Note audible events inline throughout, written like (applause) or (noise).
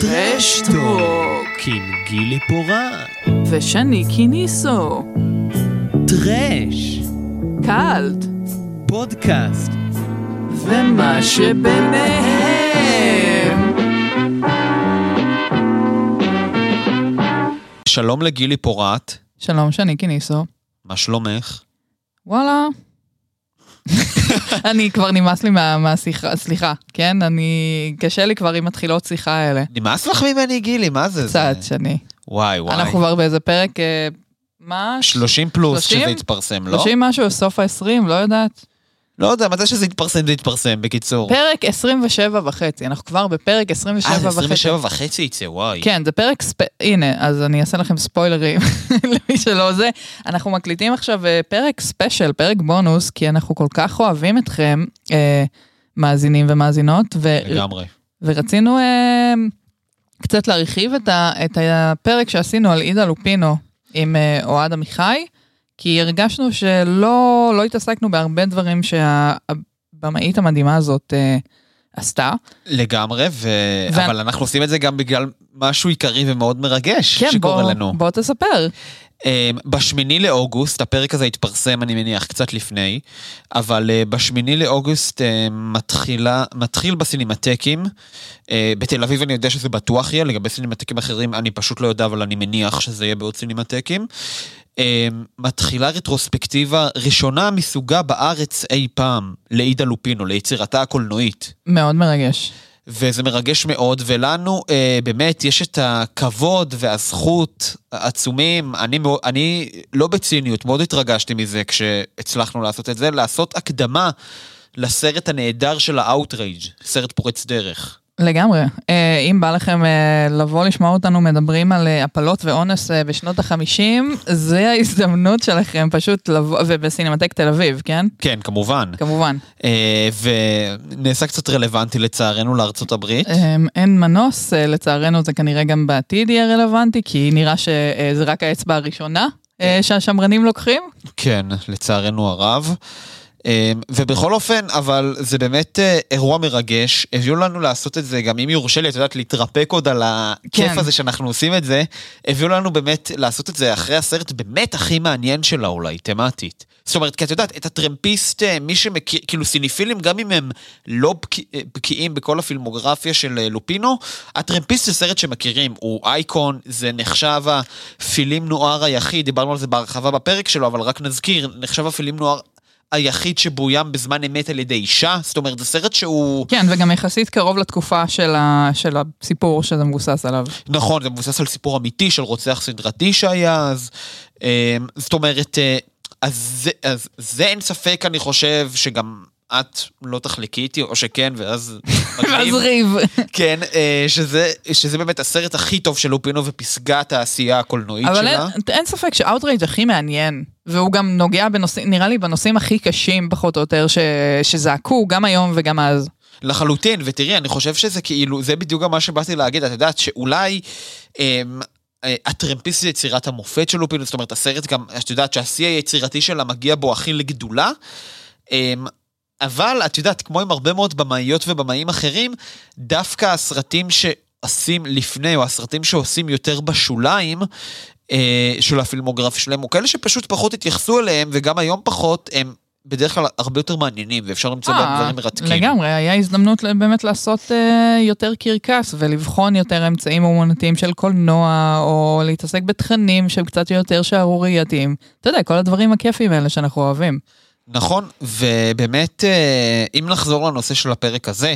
טרשטוק עם גילי פורט. ושני קיניסו טרש. קאלט פודקאסט. ומה שביניהם שלום לגילי פורט, שלום שני קיניסו מה שלומך? וואלה אני כבר נמאס לי מה- מהשיחה, סליחה, כן? אני, קשה לי כבר עם מתחילות שיחה האלה. נמאס לך ממני גילי, מה זה? קצת. שני. וואי וואי. אנחנו כבר באיזה פרק, אה, מה? 30 פלוס 30? שזה יתפרסם, לא? 30 משהו, סוף ה-20, לא יודעת. לא יודע, מתי שזה יתפרסם זה יתפרסם, בקיצור. פרק 27 וחצי, אנחנו כבר בפרק 27 אה, זה וחצי. 27 וחצי יצא, וואי. כן, זה פרק ספ... הנה, אז אני אעשה לכם ספוילרים (laughs) למי שלא זה. אנחנו מקליטים עכשיו אה, פרק ספיישל, פרק בונוס, כי אנחנו כל כך אוהבים אתכם, אה, מאזינים ומאזינות, ו... לגמרי. ורצינו אה, קצת להרחיב את, ה... את הפרק שעשינו על עידה לופינו עם אה, אוהד עמיחי, כי הרגשנו שלא לא התעסקנו בהרבה דברים שהבמאית המדהימה הזאת אה, עשתה. לגמרי, ו... ו- אבל אנחנו עושים את זה גם בגלל משהו עיקרי ומאוד מרגש כן, שקורה בוא, לנו. בוא תספר. אמ, בשמיני לאוגוסט, הפרק הזה יתפרסם אני מניח קצת לפני, אבל אה, בשמיני לאוגוסט אה, מתחילה, מתחיל בסינמטקים, אה, בתל אביב אני יודע שזה בטוח יהיה, לגבי סינמטקים אחרים אני פשוט לא יודע, אבל אני מניח שזה יהיה בעוד סינמטקים. אמ, מתחילה רטרוספקטיבה ראשונה מסוגה בארץ אי פעם לעידה לופינו, ליצירתה הקולנועית. מאוד מרגש. וזה מרגש מאוד, ולנו אה, באמת יש את הכבוד והזכות העצומים, אני, אני לא בציניות, מאוד התרגשתי מזה כשהצלחנו לעשות את זה, לעשות הקדמה לסרט הנהדר של ה Outrage, סרט פורץ דרך. לגמרי. אה, אם בא לכם אה, לבוא לשמוע אותנו מדברים על אה, הפלות ואונס בשנות החמישים, זה ההזדמנות שלכם פשוט לבוא, ובסינמטק תל אביב, כן? כן, כמובן. כמובן. ונעשה קצת רלוונטי לצערנו לארצות הברית. אין מנוס, לצערנו זה כנראה גם בעתיד יהיה רלוונטי, כי נראה שזה רק האצבע הראשונה אה, שהשמרנים לוקחים. כן, לצערנו הרב. אמ, ובכל אופן, אבל זה באמת אה, אירוע מרגש, הביאו לנו לעשות את זה, גם אם יורשה לי, את יודעת, להתרפק עוד על הכיף כן. הזה שאנחנו עושים את זה, הביאו לנו באמת לעשות את זה אחרי הסרט באמת הכי מעניין שלה אולי, תמטית. זאת אומרת, כי את יודעת, את הטרמפיסט, אה, מי שמכיר, כאילו סיניפילים, גם אם הם לא בקי- אה, בקיאים בכל הפילמוגרפיה של לופינו, הטרמפיסט זה סרט שמכירים, הוא אייקון, זה נחשב הפילים נוער היחיד, דיברנו על זה בהרחבה בפרק שלו, אבל רק נזכיר, נחשב הפילים נוער היחיד שבוים בזמן אמת על ידי אישה, זאת אומרת, זה סרט שהוא... כן, וגם יחסית קרוב לתקופה של, ה, של הסיפור שזה מבוסס עליו. נכון, זה מבוסס על סיפור אמיתי של רוצח סדרתי שהיה אז. אמ, זאת אומרת, אה, אז זה, אז זה אין ספק, אני חושב, שגם את לא תחלקי איתי, או שכן, ואז... (laughs) ואז. ריב. כן, אה, שזה, שזה באמת הסרט הכי טוב של לופינו ופסגת העשייה הקולנועית אבל שלה. אין, אין ספק ש Outrage הכי מעניין, והוא גם נוגע בנושאים, נראה לי בנושאים הכי קשים פחות או יותר, ש, שזעקו גם היום וגם אז. לחלוטין, ותראי, אני חושב שזה כאילו, זה בדיוק גם מה שבאתי להגיד, את יודעת שאולי... אמ, אה, הטרמפיסט זה יצירת המופת של לופינו, זאת אומרת, הסרט גם, את יודעת שהשיא היצירתי שלה מגיע בו הכי לגדולה. אבל את יודעת, כמו עם הרבה מאוד במאיות ובמאים אחרים, דווקא הסרטים שעושים לפני, או הסרטים שעושים יותר בשוליים, אה, של הפילמוגרפיה שלהם, או כאלה שפשוט פחות התייחסו אליהם, וגם היום פחות, הם בדרך כלל הרבה יותר מעניינים, ואפשר למצוא בהם אה, דברים מרתקים. לגמרי, היה הזדמנות באמת לעשות אה, יותר קרקס ולבחון יותר אמצעים אומנותיים של קולנוע, או להתעסק בתכנים שהם קצת יותר שערורייתיים. אתה יודע, כל הדברים הכיפים האלה שאנחנו אוהבים. נכון, ובאמת, אה, אם נחזור לנושא של הפרק הזה,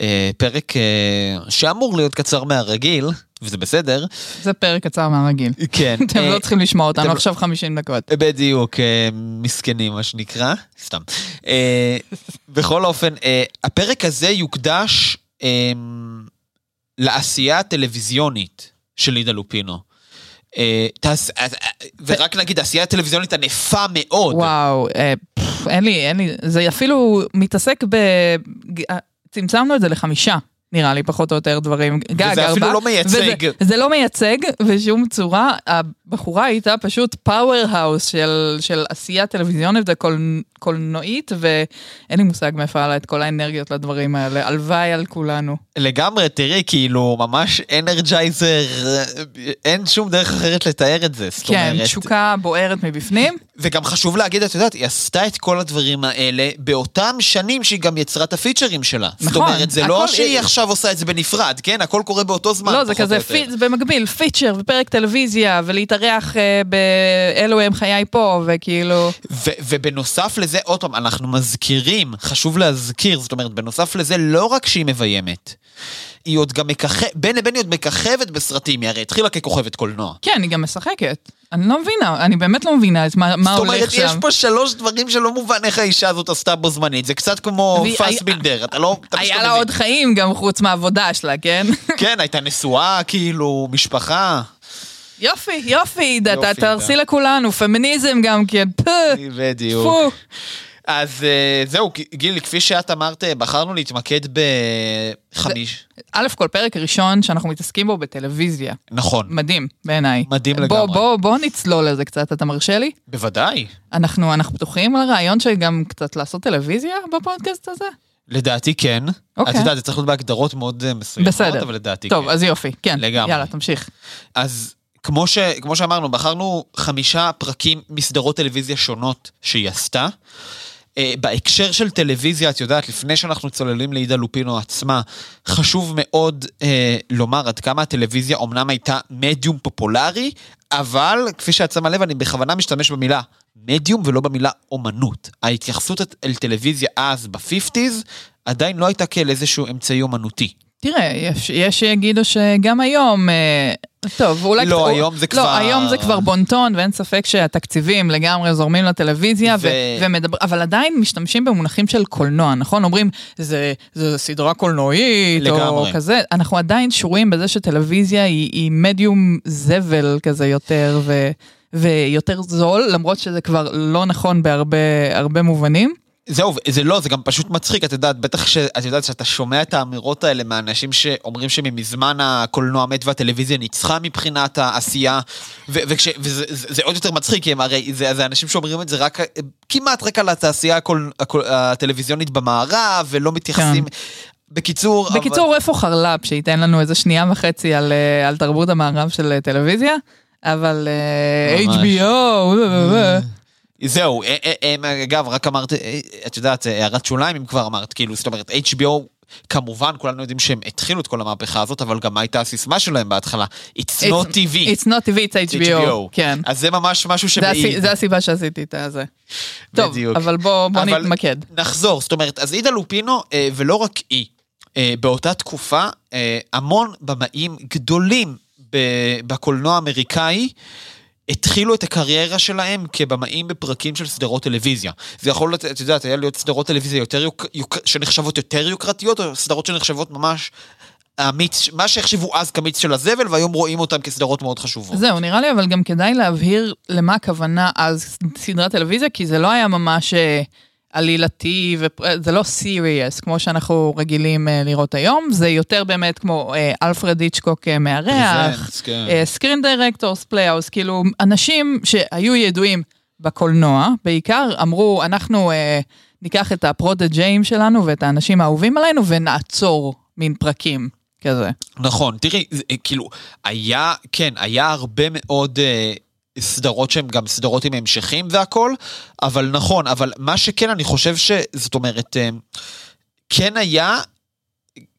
אה, פרק אה, שאמור להיות קצר מהרגיל, וזה בסדר, זה פרק קצר מהרגיל. כן. (laughs) אתם לא צריכים לשמוע אותנו עכשיו 50 דקות. בדיוק, מסכנים מה שנקרא, סתם. בכל אופן, הפרק הזה יוקדש לעשייה הטלוויזיונית של לידה לופינו. אה, תעש- אה, אה, ורק נגיד, העשייה הטלוויזיונית ענפה מאוד. וואו, אין לי, אין לי, זה אפילו מתעסק ב... צמצמנו את זה לחמישה נראה לי, פחות או יותר דברים. גג, וזה אפילו ארבע. לא מייצג. וזה, זה לא מייצג בשום צורה. הבחורה הייתה פשוט powerhouse של, של עשייה טלוויזיונית וקולנועית, ואין לי מושג מאיפה היה לה את כל האנרגיות לדברים האלה. הלוואי על כולנו. לגמרי, תראי, כאילו, ממש Energizer, אין שום דרך אחרת לתאר את זה. כן, אומרת, תשוקה בוערת מבפנים. וגם חשוב להגיד, את יודעת, היא עשתה את כל הדברים האלה באותם שנים שהיא גם יצרה את ה features שלה. זאת נכון, אומרת, זה לא שהיא עכשיו עושה את זה בנפרד, כן? הכל קורה באותו זמן, לא, זה כזה. פי, זה במקביל, פיצ'ר ופרק טלוויזיה, ולהתארח אה, באלו הם חיי פה, וכאילו... ו- ובנוסף לזה, עוד פעם, אנחנו מזכירים, חשוב להזכיר, זאת אומרת, בנוסף לזה, לא רק שהיא מביימת, היא עוד גם מככבת, בין לבין היא עוד מככבת בסרטים, היא הרי התחילה ככוכבת קולנוע. כן, היא גם משחקת. אני לא מבינה, אני באמת לא מבינה את מה, מה זאת הולך אומרת, שם. יש פה שלוש דברים שלא מובן איך האישה הזאת עשתה בו זמנית, זה קצת כמו פאסבינדר, אתה לא... אתה היה לה. עוד חיים גם חוץ מהעבודה שלה, כן? (laughs) כן, הייתה נשואה, כאילו, משפחה. יופי, יופי, יופי, תרסי. לכולנו, פמיניזם גם כן, פה, בדיוק. אז אה, זהו, גילי, כפי שאת אמרת, בחרנו להתמקד בחמיש. א' כל פרק ראשון שאנחנו מתעסקים בו בטלוויזיה. נכון, מדהים, בעיניי. מדהים בוא, לגמרי. בוא, בוא נצלול לזה קצת, אתה מרשה לי? בוודאי. אנחנו, אנחנו פתוחים לרעיון של גם קצת לעשות טלוויזיה בפודקאסט הזה? לדעתי כן. אוקיי. את יודעת, זה צריך להיות בהגדרות מאוד אה, מסוימות, בסדר. אבל לדעתי טוב, כן. אז יופי, כן. לגמרי. יאללה, תמשיך. אז כמו, ש, כמו שאמרנו, בחרנו חמישה פרקים מסדרות טלוויזיה שונות שהיא עשתה. Uh, בהקשר של טלוויזיה, את יודעת, לפני שאנחנו צוללים לעידה לופינו עצמה, חשוב מאוד uh, לומר עד כמה הטלוויזיה אומנם הייתה מדיום פופולרי, אבל כפי שאת שמה לב, אני בכוונה משתמש במילה מדיום ולא במילה אומנות. ההתייחסות אל טלוויזיה אז, ב-50's, עדיין לא הייתה כאל איזשהו אמצעי אומנותי. תראה, יש, יש שיגידו שגם היום, אה, טוב, אולי... לא, קצת- היום זה כבר- לא, היום זה כבר בונטון, ואין ספק שהתקציבים לגמרי זורמים לטלוויזיה, ו- ו... ומדבר... אבל עדיין משתמשים במונחים של קולנוע, נכון? אומרים, זה, זה סדרה קולנועית, לגמרי. או כזה. אנחנו עדיין שרויים בזה שטלוויזיה היא, היא מדיום זבל כזה יותר, ו... ויותר זול, למרות שזה כבר לא נכון בהרבה הרבה מובנים. זהו, זה לא, זה גם פשוט מצחיק, את יודעת, בטח שאת יודעת שאתה שומע את האמירות האלה מאנשים שאומרים שממזמן הקולנוע מת והטלוויזיה ניצחה מבחינת העשייה, ו- וכש, וזה זה, עוד יותר מצחיק, כי הם הרי, זה, זה אנשים שאומרים את זה רק, כמעט רק על התעשייה הקול, הקול, הטלוויזיונית במערב, ולא מתייחסים... בקיצור, בקיצור, איפה חרל"פ שייתן לנו איזה שנייה וחצי על, אה, על תרבות המערב של אה, טלוויזיה? אבל אה, ממש. HBO, זהו, אה, אה, אה, אגב, רק אמרת, את יודעת, הערת שוליים אם כבר אמרת, כאילו, זאת אומרת, HBO, כמובן, כולנו יודעים שהם התחילו את כל המהפכה הזאת, אבל גם מה הייתה הסיסמה שלהם בהתחלה? It's not TV. It's not TV, it's HBO. כן. אז זה ממש משהו שמעיד. זה הסיבה שעשיתי את זה. טוב. אבל בוא, בוא אבל נתמקד. נחזור, זאת אומרת, אז עידה לופינו, ולא רק היא, באותה תקופה, המון במאים גדולים בקולנוע האמריקאי, התחילו את הקריירה שלהם כבמאים בפרקים של סדרות טלוויזיה. זה יכול את יודעת, היה להיות סדרות טלוויזיה יותר יוק, יוק, שנחשבות יותר יוקרתיות, או סדרות שנחשבות ממש המיץ, מה שהחשיבו אז כמיץ של הזבל, והיום רואים אותם כסדרות מאוד חשובות. זהו, נראה לי אבל גם כדאי להבהיר למה הכוונה אז סדרת טלוויזיה, כי זה לא היה ממש אה, עלילתי, וזה לא סיריוס, כמו שאנחנו רגילים אה, לראות היום, זה יותר באמת כמו אה, אלפרד היצ'קוק אה, מארח. Screen Directors Playhouse, כאילו אנשים שהיו ידועים בקולנוע, בעיקר אמרו, אנחנו אה, ניקח את ה protégé-ים שלנו ואת האנשים האהובים עלינו ונעצור מין פרקים כזה. נכון, תראי, זה, אה, כאילו, היה, כן, היה הרבה מאוד אה, סדרות שהן גם סדרות עם המשכים והכל, אבל נכון, אבל מה שכן, אני חושב ש... זאת אומרת, אה, כן היה,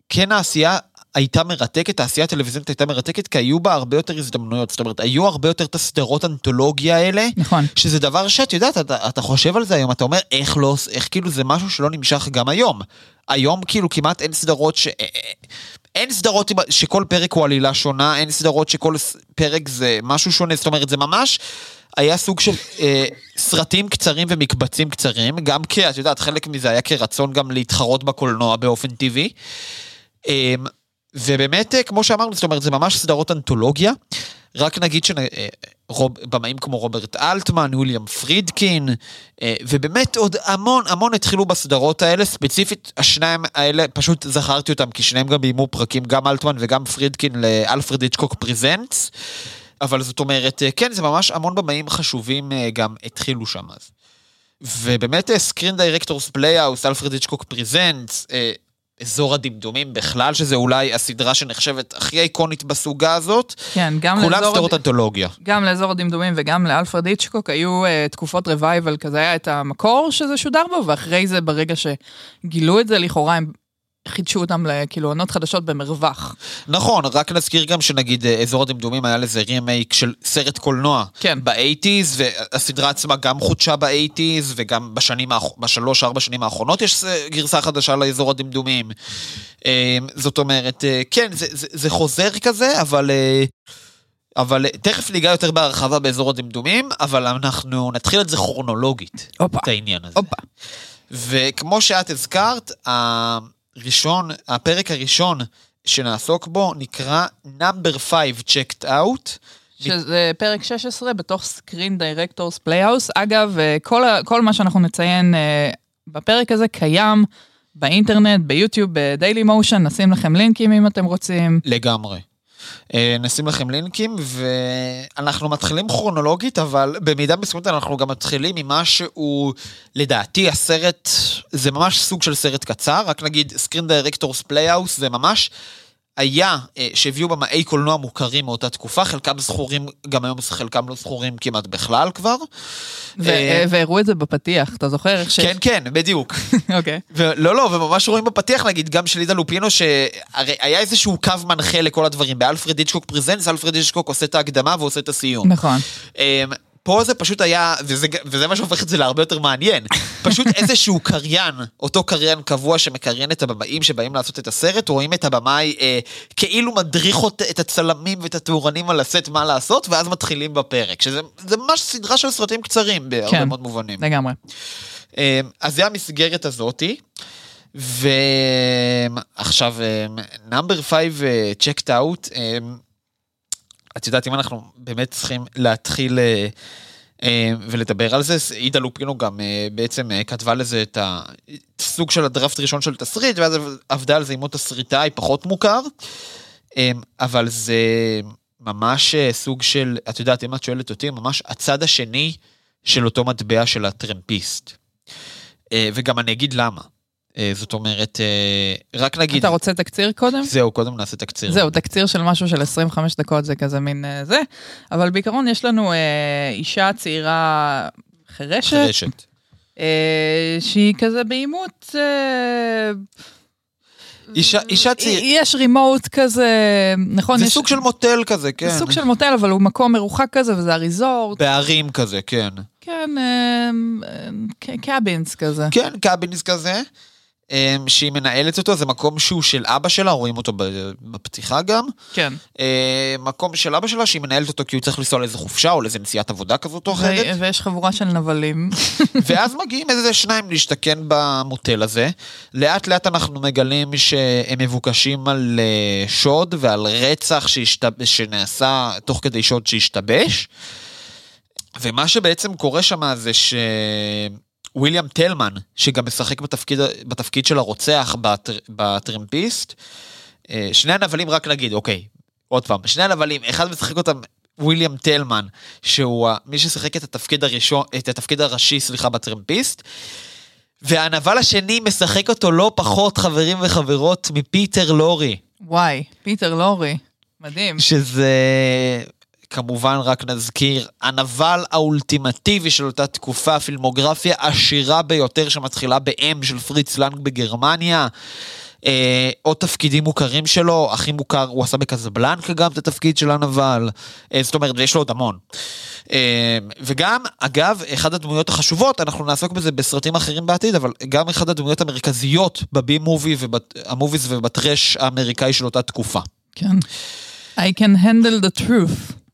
כן העשייה הייתה מרתקת, העשייה הטלוויזיונית הייתה מרתקת, כי היו בה הרבה יותר הזדמנויות, זאת אומרת, היו הרבה יותר את הסדרות אנתולוגיה האלה. נכון. שזה דבר שאת יודעת, אתה, אתה חושב על זה היום, אתה אומר, איך לא, איך כאילו זה משהו שלא נמשך גם היום. היום כאילו כמעט אין סדרות ש... אין סדרות שכל פרק הוא עלילה שונה, אין סדרות שכל פרק זה משהו שונה, זאת אומרת, זה ממש היה סוג של אה, סרטים קצרים ומקבצים קצרים, גם כי, את יודעת, חלק מזה היה כרצון גם להתחרות בקולנוע באופן טבעי. אה, ובאמת, אה, כמו שאמרנו, זאת אומרת, זה ממש סדרות אנתולוגיה. רק נגיד שבמאים כמו רוברט אלטמן, וויליאם פרידקין, אה, ובאמת עוד המון המון התחילו בסדרות האלה, ספציפית השניים האלה, פשוט זכרתי אותם כי שניהם גם ביימו פרקים, גם אלטמן וגם פרידקין לאלפרד היצ'קוק Presents. אבל זאת אומרת, אה, כן, זה ממש המון במאים חשובים אה, גם התחילו שם אז. ובאמת Screen Directors Playhouse, אלפרד היצ'קוק Presents, אזור הדמדומים בכלל, שזה אולי הסדרה שנחשבת הכי איקונית בסוגה הזאת. כן, גם כולם סדרות אנתולוגיה. גם לאזור הדמדומים וגם לאלפרד היצ'קוק היו אה, תקופות revival, כזה היה את המקור שזה שודר בו, ואחרי זה, ברגע שגילו את זה, לכאורה הם חידשו אותם לכאילו עונות חדשות במרווח. נכון, רק נזכיר גם שנגיד אה, אזור הדמדומים היה לזה רימייק של סרט קולנוע. כן. באייטיז, והסדרה עצמה גם חודשה באייטיז, וגם בשנים, בשלוש, ארבע שנים האחרונות יש גרסה חדשה לאזור הדמדומים. אה, זאת אומרת, אה, כן, זה, זה, זה חוזר כזה, אבל... אבל תכף ניגע יותר בהרחבה באזור הדמדומים, אבל אנחנו נתחיל את זה כרונולוגית. אופה. את העניין הזה. הופה. וכמו שאת הזכרת, ראשון, הפרק הראשון שנעסוק בו נקרא Number 5 Checked Out. שזה פרק 16 בתוך Screen Directors Playhouse. אגב, אה, כל, כל מה שאנחנו נציין אה, בפרק הזה קיים באינטרנט, ביוטיוב, בדיילי מושן, נשים לכם לינקים אם אתם רוצים. לגמרי. אה, נשים לכם לינקים, ואנחנו מתחילים כרונולוגית, אבל במידה מסוימת אנחנו גם מתחילים ממה שהוא, לדעתי, הסרט, זה ממש סוג של סרט קצר, רק נגיד Screen Directors Playhouse זה ממש היה אה, שהביאו במאי קולנוע מוכרים מאותה תקופה, חלקם זכורים, גם היום חלקם לא זכורים כמעט בכלל כבר. אה, והראו את זה בפתיח, אתה זוכר. כן, כן, בדיוק. (laughs) אוקיי. לא, לא, וממש רואים בפתיח, נגיד, גם של לידה לופינו, שהרי היה איזשהו קו מנחה לכל הדברים. באלפרד היצ'קוק פרזנס, אלפרד היצ'קוק עושה את ההקדמה ועושה את הסיום. נכון. פה זה פשוט היה, וזה, וזה מה שהופך את זה להרבה יותר מעניין, פשוט איזשהו קריין, אותו קריין קבוע שמקריין את הבמאים שבאים לעשות את הסרט, רואים את הבמאי אה, כאילו מדריך את הצלמים ואת התאורנים על הסט מה לעשות, ואז מתחילים בפרק, שזה ממש סדרה של סרטים קצרים בהרבה כן, מאוד מובנים. לגמרי. אה, אז זה המסגרת הזאתי. ועכשיו, נאמבר 5 צ'קט אאוט, את יודעת, אם אנחנו באמת צריכים להתחיל אה, אה, ולדבר על זה, עידה לופינו גם אה, בעצם כתבה לזה את הסוג של הדראפט ראשון של תסריט, ואז עבדה על זה עם עוד תסריטאי פחות מוכר, אבל זה ממש סוג של, את יודעת, אם את שואלת אותי, ממש הצד השני של אותו מטבע של הטרמפיסט. וגם אני אגיד למה. אה, זאת אומרת, אה, רק נגיד... אתה רוצה תקציר קודם? זהו, קודם נעשה תקציר. זהו, תקציר של משהו של 25 דקות זה כזה מין אה, זה, אבל בעיקרון יש לנו אישה צעירה חירשת. חירשת. שהיא כזה בעימות... אישה, אישה צעירה. יש רימוט כזה, נכון? זה יש... סוג של מוטל כזה, כן. זה סוג של מוטל, אבל הוא מקום מרוחק כזה, וזה הריזורט. בערים כזה, כן. כן, קאבינס כזה. כן, קאבינס כזה. אמ, שהיא מנהלת אותו, זה מקום שהוא של אבא שלה, רואים אותו בפתיחה גם. כן. אמ, מקום של אבא שלה שהיא מנהלת אותו כי הוא צריך לנסוע לאיזה חופשה או לאיזה נסיעת עבודה כזאת או אחרת. ויש חבורה של נבלים. (laughs) ואז מגיעים איזה שניים להשתכן במוטל הזה. לאט לאט אנחנו מגלים שהם מבוקשים על אה, שוד ועל רצח שהשתב... שנעשה תוך כדי שוד שהשתבש. ומה שבעצם קורה שם זה ש... וויליאם טלמן, שגם משחק בתפקיד, בתפקיד של הרוצח בטר, בטרמפיסט. אה, שני הנבלים רק נגיד, אוקיי, עוד פעם, שני הנבלים, אחד משחק אותם וויליאם טלמן, שהוא מי ששיחק את התפקיד הראשון, את התפקיד הראשי, סליחה, בטרמפיסט. והנבל השני משחק אותו לא פחות, חברים וחברות, מפיטר לורי. וואי, פיטר לורי. מדהים. שזה כמובן רק נזכיר, הנבל האולטימטיבי של אותה תקופה, פילמוגרפיה עשירה ביותר שמתחילה ב-M של פריץ לנג בגרמניה. אה, עוד תפקידים מוכרים שלו, הכי מוכר, הוא עשה בקזבלנקה גם את התפקיד של הנבל, אה, זאת אומרת, ויש לו עוד המון. אה, וגם, אגב, אחת הדמויות החשובות, אנחנו נעסוק בזה בסרטים אחרים בעתיד, אבל גם אחת הדמויות המרכזיות בבי מובי, המוביז ובטרש האמריקאי של אותה תקופה. כן. I can handle the truth.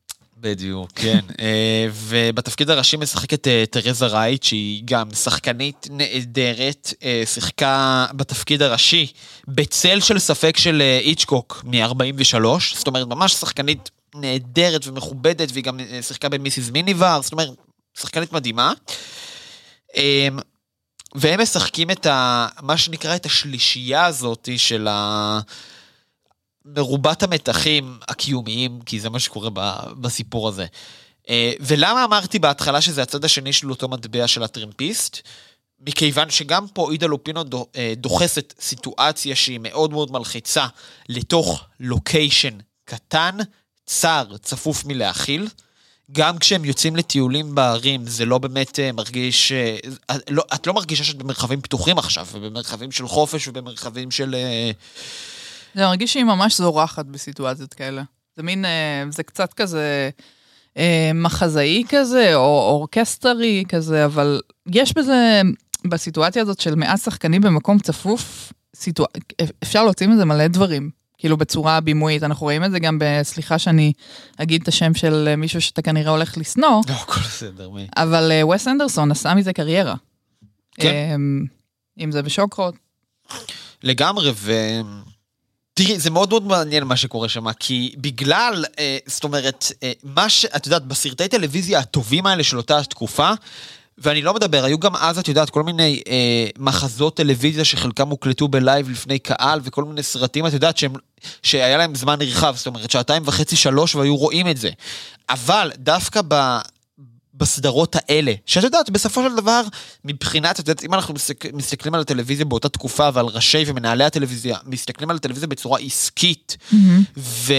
בדיוק, כן. (laughs) אה, ובתפקיד הראשי משחקת אה, תרזה רייט, שהיא גם שחקנית נהדרת, אה, שיחקה בתפקיד הראשי בצל של ספק של איצ'קוק מ-43, זאת אומרת, ממש שחקנית נהדרת ומכובדת, והיא גם שיחקה במיסיס מיניבר, זאת אומרת, שחקנית מדהימה. והם משחקים את ה... מה שנקרא את השלישייה הזאת של ה... מרובת המתחים הקיומיים, כי זה מה שקורה בסיפור הזה. אה, ולמה אמרתי בהתחלה שזה הצד השני של אותו מטבע של הטרמפיסט? מכיוון שגם פה עידה לופינו אה, דוחסת סיטואציה שהיא מאוד מאוד מלחיצה לתוך לוקיישן קטן, צר, צפוף מלהכיל. גם כשהם יוצאים לטיולים בערים, זה לא באמת אה, מרגיש... לא, את לא מרגישה שאת במרחבים פתוחים עכשיו, ובמרחבים של חופש ובמרחבים של... זה מרגיש שהיא ממש זורחת בסיטואציות כאלה. זה מין, אה, זה קצת כזה אה, מחזאי כזה, או אורקסטרי כזה, אבל יש בזה, בסיטואציה הזאת של מעט שחקנים במקום צפוף, סיטואר... אפשר להוציא מזה מלא דברים. כאילו בצורה בימויית, אנחנו רואים את זה גם בסליחה שאני אגיד את השם של מישהו שאתה כנראה הולך לשנוא. לא, הכל בסדר, מי. אבל אה, וס אנדרסון עשה מזה קריירה. כן. אם זה בשוקרות. לגמרי, ו... תראי, זה מאוד מאוד מעניין מה שקורה שם, כי בגלל, אה, זאת אומרת, אה, מה ש... את יודעת, בסרטי טלוויזיה הטובים האלה של אותה תקופה, ואני לא מדבר, היו גם אז, את יודעת, כל מיני אה, מחזות טלוויזיה שחלקם הוקלטו בלייב לפני קהל, וכל מיני סרטים, את יודעת, שהם, שהיה להם זמן נרחב, זאת אומרת, שעתיים וחצי, שלוש, והיו רואים את זה. אבל דווקא ב... בסדרות האלה, שאת יודעת, בסופו של דבר, מבחינת, את יודעת, אם אנחנו מסתכל, מסתכלים על הטלוויזיה באותה תקופה ועל ראשי ומנהלי הטלוויזיה, מסתכלים על הטלוויזיה בצורה עסקית, mm-hmm. ו...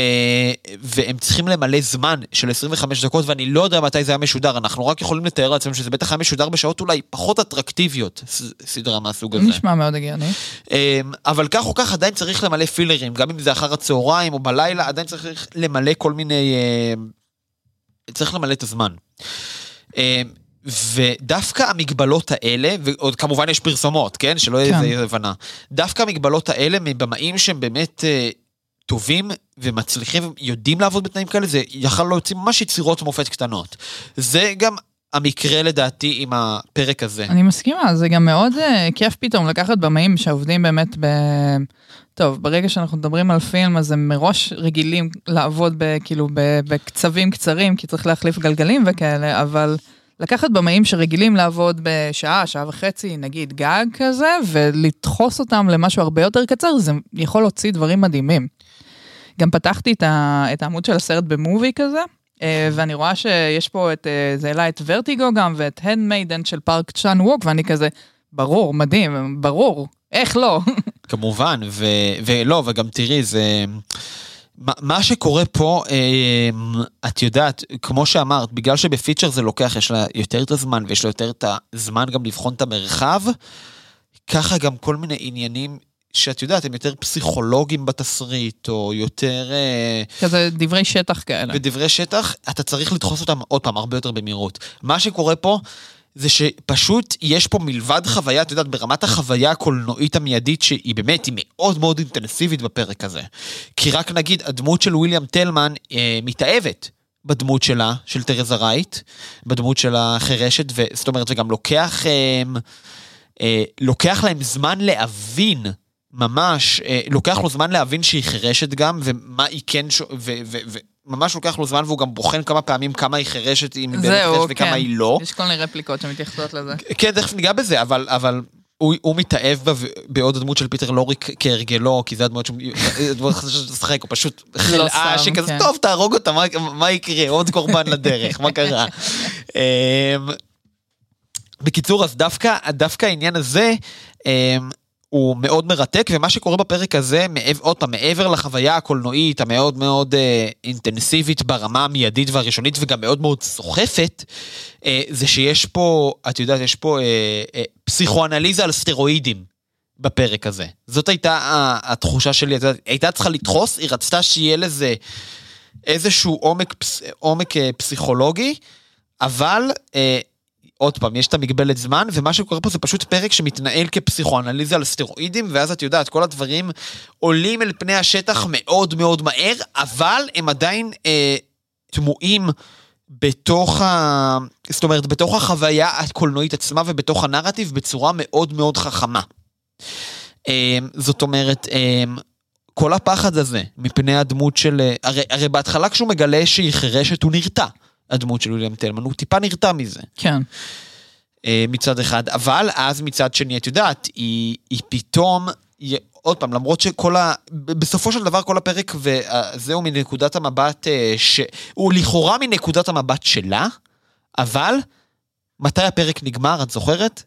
והם צריכים למלא זמן של 25 דקות, ואני לא יודע מתי זה היה משודר, אנחנו רק יכולים לתאר לעצמנו שזה בטח היה משודר בשעות אולי פחות אטרקטיביות, סדרה מהסוג הזה. נשמע מאוד הגיוני. אמ, אבל כך או כך עדיין צריך למלא פילרים, גם אם זה אחר הצהריים או בלילה, עדיין צריך למלא כל מיני... אמ, צריך למלא את הזמן. אמ, ודווקא המגבלות האלה, ועוד כמובן יש פרסומות, כן? שלא יהיה כן. איזה הבנה. דווקא המגבלות האלה מבמאים שהם באמת uh, טובים ומצליחים, יודעים לעבוד בתנאים כאלה, זה יכול להוציא ממש יצירות מופת קטנות. זה גם המקרה לדעתי עם הפרק הזה. אני מסכימה, זה גם מאוד uh, כיף פתאום לקחת במאים שעובדים באמת ב... טוב, ברגע שאנחנו מדברים על פילם, אז הם מראש רגילים לעבוד ב, כאילו בקצבים קצרים, כי צריך להחליף גלגלים וכאלה, אבל לקחת במאים שרגילים לעבוד בשעה, שעה וחצי, נגיד גג כזה, ולדחוס אותם למשהו הרבה יותר קצר, זה יכול להוציא דברים מדהימים. גם פתחתי את, ה, את העמוד של הסרט במובי כזה, אה, ואני רואה שיש פה את, אה, זה העלה את ורטיגו גם, ואת הנדמיידן של פארק צ'אן ווק, ואני כזה, ברור, מדהים, ברור, איך לא? (laughs) כמובן, ו, ולא, וגם תראי, זה... מה שקורה פה, אמ, את יודעת, כמו שאמרת, בגלל שבפיצ'ר זה לוקח, יש לה יותר את הזמן ויש לה יותר את הזמן גם לבחון את המרחב, ככה גם כל מיני עניינים שאת יודעת, הם יותר פסיכולוגיים בתסריט, או יותר... אה, כזה דברי שטח כאלה. בדברי שטח, אתה צריך לדחוס אותם עוד פעם, הרבה יותר במהירות. מה שקורה פה, זה שפשוט יש פה מלבד חוויה, את יודעת, ברמת החוויה הקולנועית המיידית, שהיא באמת, היא מאוד מאוד אינטנסיבית בפרק הזה. כי רק נגיד, הדמות של וויליאם טלמן אה, מתאהבת. בדמות שלה, של תרזה רייט, בדמות של החירשת, זאת אומרת, וגם לוקח, אה, אה, לוקח להם זמן להבין, ממש, אה, לוקח לו זמן להבין שהיא חירשת גם, ומה היא כן, ש... ו, ו, ו, ממש לוקח לו זמן והוא גם בוחן כמה פעמים כמה היא חירשת, אם היא באמת חירשת וכמה כן. היא לא. יש כל מיני רפליקות שמתייחסות לזה. כן, תכף ניגע בזה, אבל, אבל הוא, הוא מתאהב בה בעוד הדמות של פיטר לוריק כהרגלו, כי זה הדמות שהוא (laughs) לשחק, הוא פשוט לא חלאה שכזה, כן. טוב, תהרוג אותה, מה, מה יקרה? עוד קורבן לדרך, מה קרה? (laughs) אמ, בקיצור, אז דווקא, דווקא העניין הזה, אמ, הוא מאוד מרתק, ומה שקורה בפרק הזה, עוד פעם, מעבר לחוויה הקולנועית המאוד מאוד אה, אינטנסיבית ברמה המיידית והראשונית, וגם מאוד מאוד סוחפת, אה, זה שיש פה, את יודעת, יש פה אה, אה, פסיכואנליזה על סטרואידים בפרק הזה. זאת הייתה התחושה שלי, את יודעת, הייתה צריכה לדחוס, היא רצתה שיהיה לזה איזשהו עומק, עומק אה, פסיכולוגי, אבל... אה, עוד פעם, יש את המגבלת זמן, ומה שקורה פה זה פשוט פרק שמתנהל כפסיכואנליזה על סטרואידים, ואז את יודעת, כל הדברים עולים אל פני השטח מאוד מאוד מהר, אבל הם עדיין אה, תמוהים בתוך ה... זאת אומרת, בתוך החוויה הקולנועית עצמה ובתוך הנרטיב בצורה מאוד מאוד חכמה. אה, זאת אומרת, אה, כל הפחד הזה מפני הדמות של... אה, הרי, הרי בהתחלה כשהוא מגלה שהיא חירשת הוא נרתע, הדמות של ויליאם טלמן, הוא טיפה נרתע מזה. כן. אה, מצד אחד, אבל אז מצד שני, את יודעת, היא, היא פתאום, היא, עוד פעם, למרות שכל ה... בסופו של דבר כל הפרק, וזהו מנקודת המבט, אה, ש... הוא לכאורה מנקודת המבט שלה, אבל מתי הפרק נגמר, את זוכרת?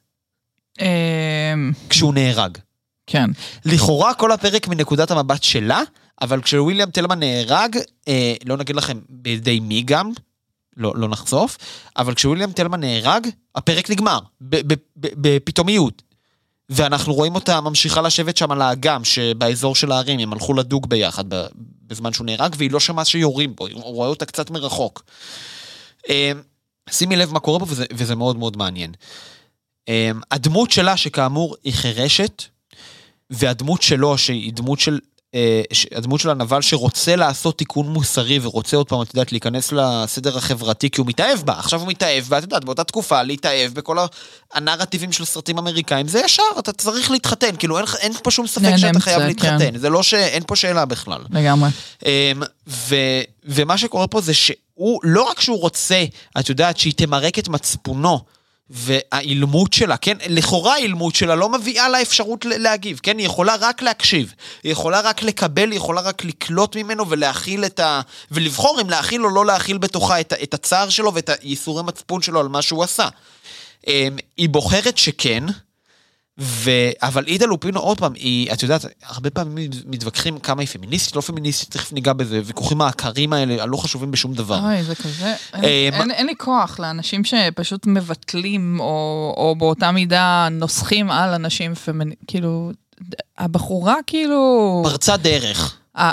אמ, כשהוא נהרג. כן. לכאורה כל הפרק מנקודת המבט שלה, אבל כשוויליאם טלמן נהרג, אה, לא נגיד לכם בידי מי גם, לא, לא נחשוף, אבל כשוויליאם טלמן נהרג, הפרק נגמר, בפתאומיות. ואנחנו רואים אותה ממשיכה לשבת שם על האגם שבאזור של ההרים, הם הלכו לדוג ביחד בזמן שהוא נהרג, והיא לא שמעה שיורים בו, הוא רואה אותה קצת מרחוק. אה, שימי לב מה קורה פה, וזה, וזה מאוד מאוד מעניין. אה, הדמות שלה, שכאמור היא חירשת, והדמות שלו, שהיא דמות של... אה, הדמות של הנבל שרוצה לעשות תיקון מוסרי ורוצה עוד פעם, את יודעת, להיכנס לסדר החברתי כי הוא מתאהב בה. עכשיו הוא מתאהב בה, את יודעת, באותה תקופה להתאהב בכל הנרטיבים של סרטים אמריקאים, זה ישר, אתה צריך להתחתן, כאילו אין, אין פה שום ספק שאתה חייב כן. להתחתן, זה לא ש... אין פה שאלה בכלל. לגמרי. אמ, ו, ומה שקורה פה זה שהוא, לא רק שהוא רוצה, את יודעת, שהיא תמרק את מצפונו, והאילמות שלה, כן, לכאורה האילמות שלה לא מביאה לה אפשרות להגיב, כן, היא יכולה רק להקשיב, היא יכולה רק לקבל, היא יכולה רק לקלוט ממנו ולהכיל את ה... ולבחור אם להכיל או לא להכיל בתוכה את, את הצער שלו ואת הייסורי מצפון שלו על מה שהוא עשה. אמ, היא בוחרת שכן, ו... אבל עידה לופינו, עוד פעם, היא, את יודעת, הרבה פעמים מתווכחים כמה היא פמיניסטית, לא פמיניסטית, תכף ניגע בזה, ויכוחים העקרים האלה, הלא חשובים בשום דבר. אוי, זה כזה, אין- אה, אין אין לי כוח לאנשים שפשוט מבטלים, או או באותה מידה נוסחים על אנשים פמיניסטים, כאילו, הבחורה כאילו... פרצה דרך. ה-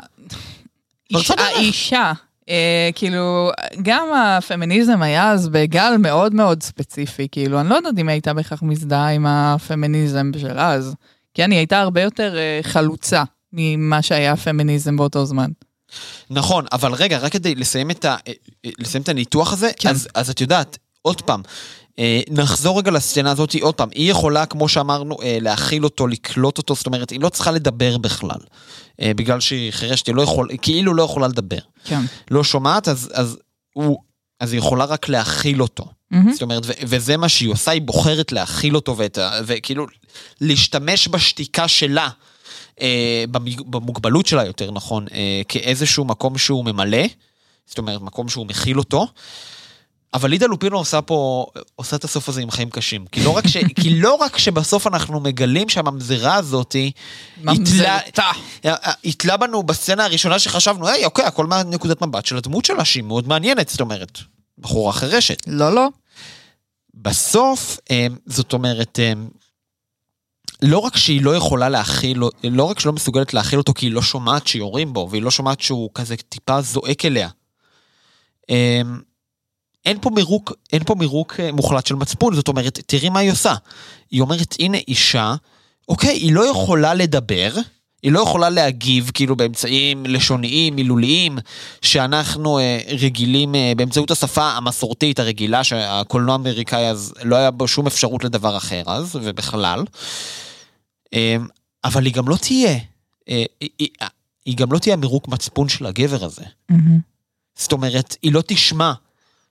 פרצה דרך. האישה, כאילו, גם הפמיניזם היה אז בגל מאוד מאוד ספציפי, כאילו, אני לא יודעת אם היא הייתה בהכרח מזדהה עם הפמיניזם של אז. כן, היא הייתה הרבה יותר אה, חלוצה ממה שהיה הפמיניזם באותו זמן. נכון, אבל רגע, רק כדי לסיים את, ה... לסיים את הניתוח הזה, כן. אז, אז את יודעת, עוד פעם, אה, נחזור רגע לסצנה הזאת, עוד פעם, היא יכולה, כמו שאמרנו, אה, להכיל אותו, לקלוט אותו, זאת אומרת, היא לא צריכה לדבר בכלל. אה, בגלל שהיא חירשת, היא לא יכול, כאילו לא יכולה לדבר. כן. לא שומעת, אז, אז, הוא, אז היא יכולה רק להכיל אותו. מהמם. זאת אומרת, ו- וזה מה שהיא עושה, היא בוחרת להכיל אותו ואת ה... וכאילו, להשתמש בשתיקה שלה, אה, במוגבלות שלה יותר נכון, אה, כאיזשהו מקום שהוא ממלא, זאת אומרת, מקום שהוא מכיל אותו. אבל לידה לופינו עושה פה, עושה את הסוף הזה עם חיים קשים. כי לא רק, ש, (laughs) כי לא רק שבסוף אנחנו מגלים שהממזרה הזאתי, ממזרתה. התלה בנו בסצנה הראשונה שחשבנו, היי, אוקיי, הכל מהנקודת מבט של הדמות שלה, שהיא מאוד מעניינת, זאת אומרת, בחורה חירשת. לא, לא. בסוף, אמ, זאת אומרת, אמ, לא רק שהיא לא יכולה להכיל, לא רק שלא מסוגלת להכיל אותו כי היא לא שומעת שיורים בו, והיא לא שומעת שהוא כזה טיפה זועק אליה. אין פה מירוק, אין פה מירוק אה, מוחלט של מצפון, זאת אומרת, תראי מה היא עושה. היא אומרת, הנה אישה, אוקיי, היא לא יכולה לדבר, היא לא יכולה להגיב כאילו באמצעים לשוניים, מילוליים, שאנחנו אה, רגילים אה, באמצעות השפה המסורתית הרגילה, שהקולנוע האמריקאי אז לא היה בו שום אפשרות לדבר אחר אז, ובכלל. אה, אבל היא גם לא תהיה, אה, היא, היא, גם לא תהיה המירוק מצפון של הגבר הזה. מהמם. זאת אומרת, היא לא תשמע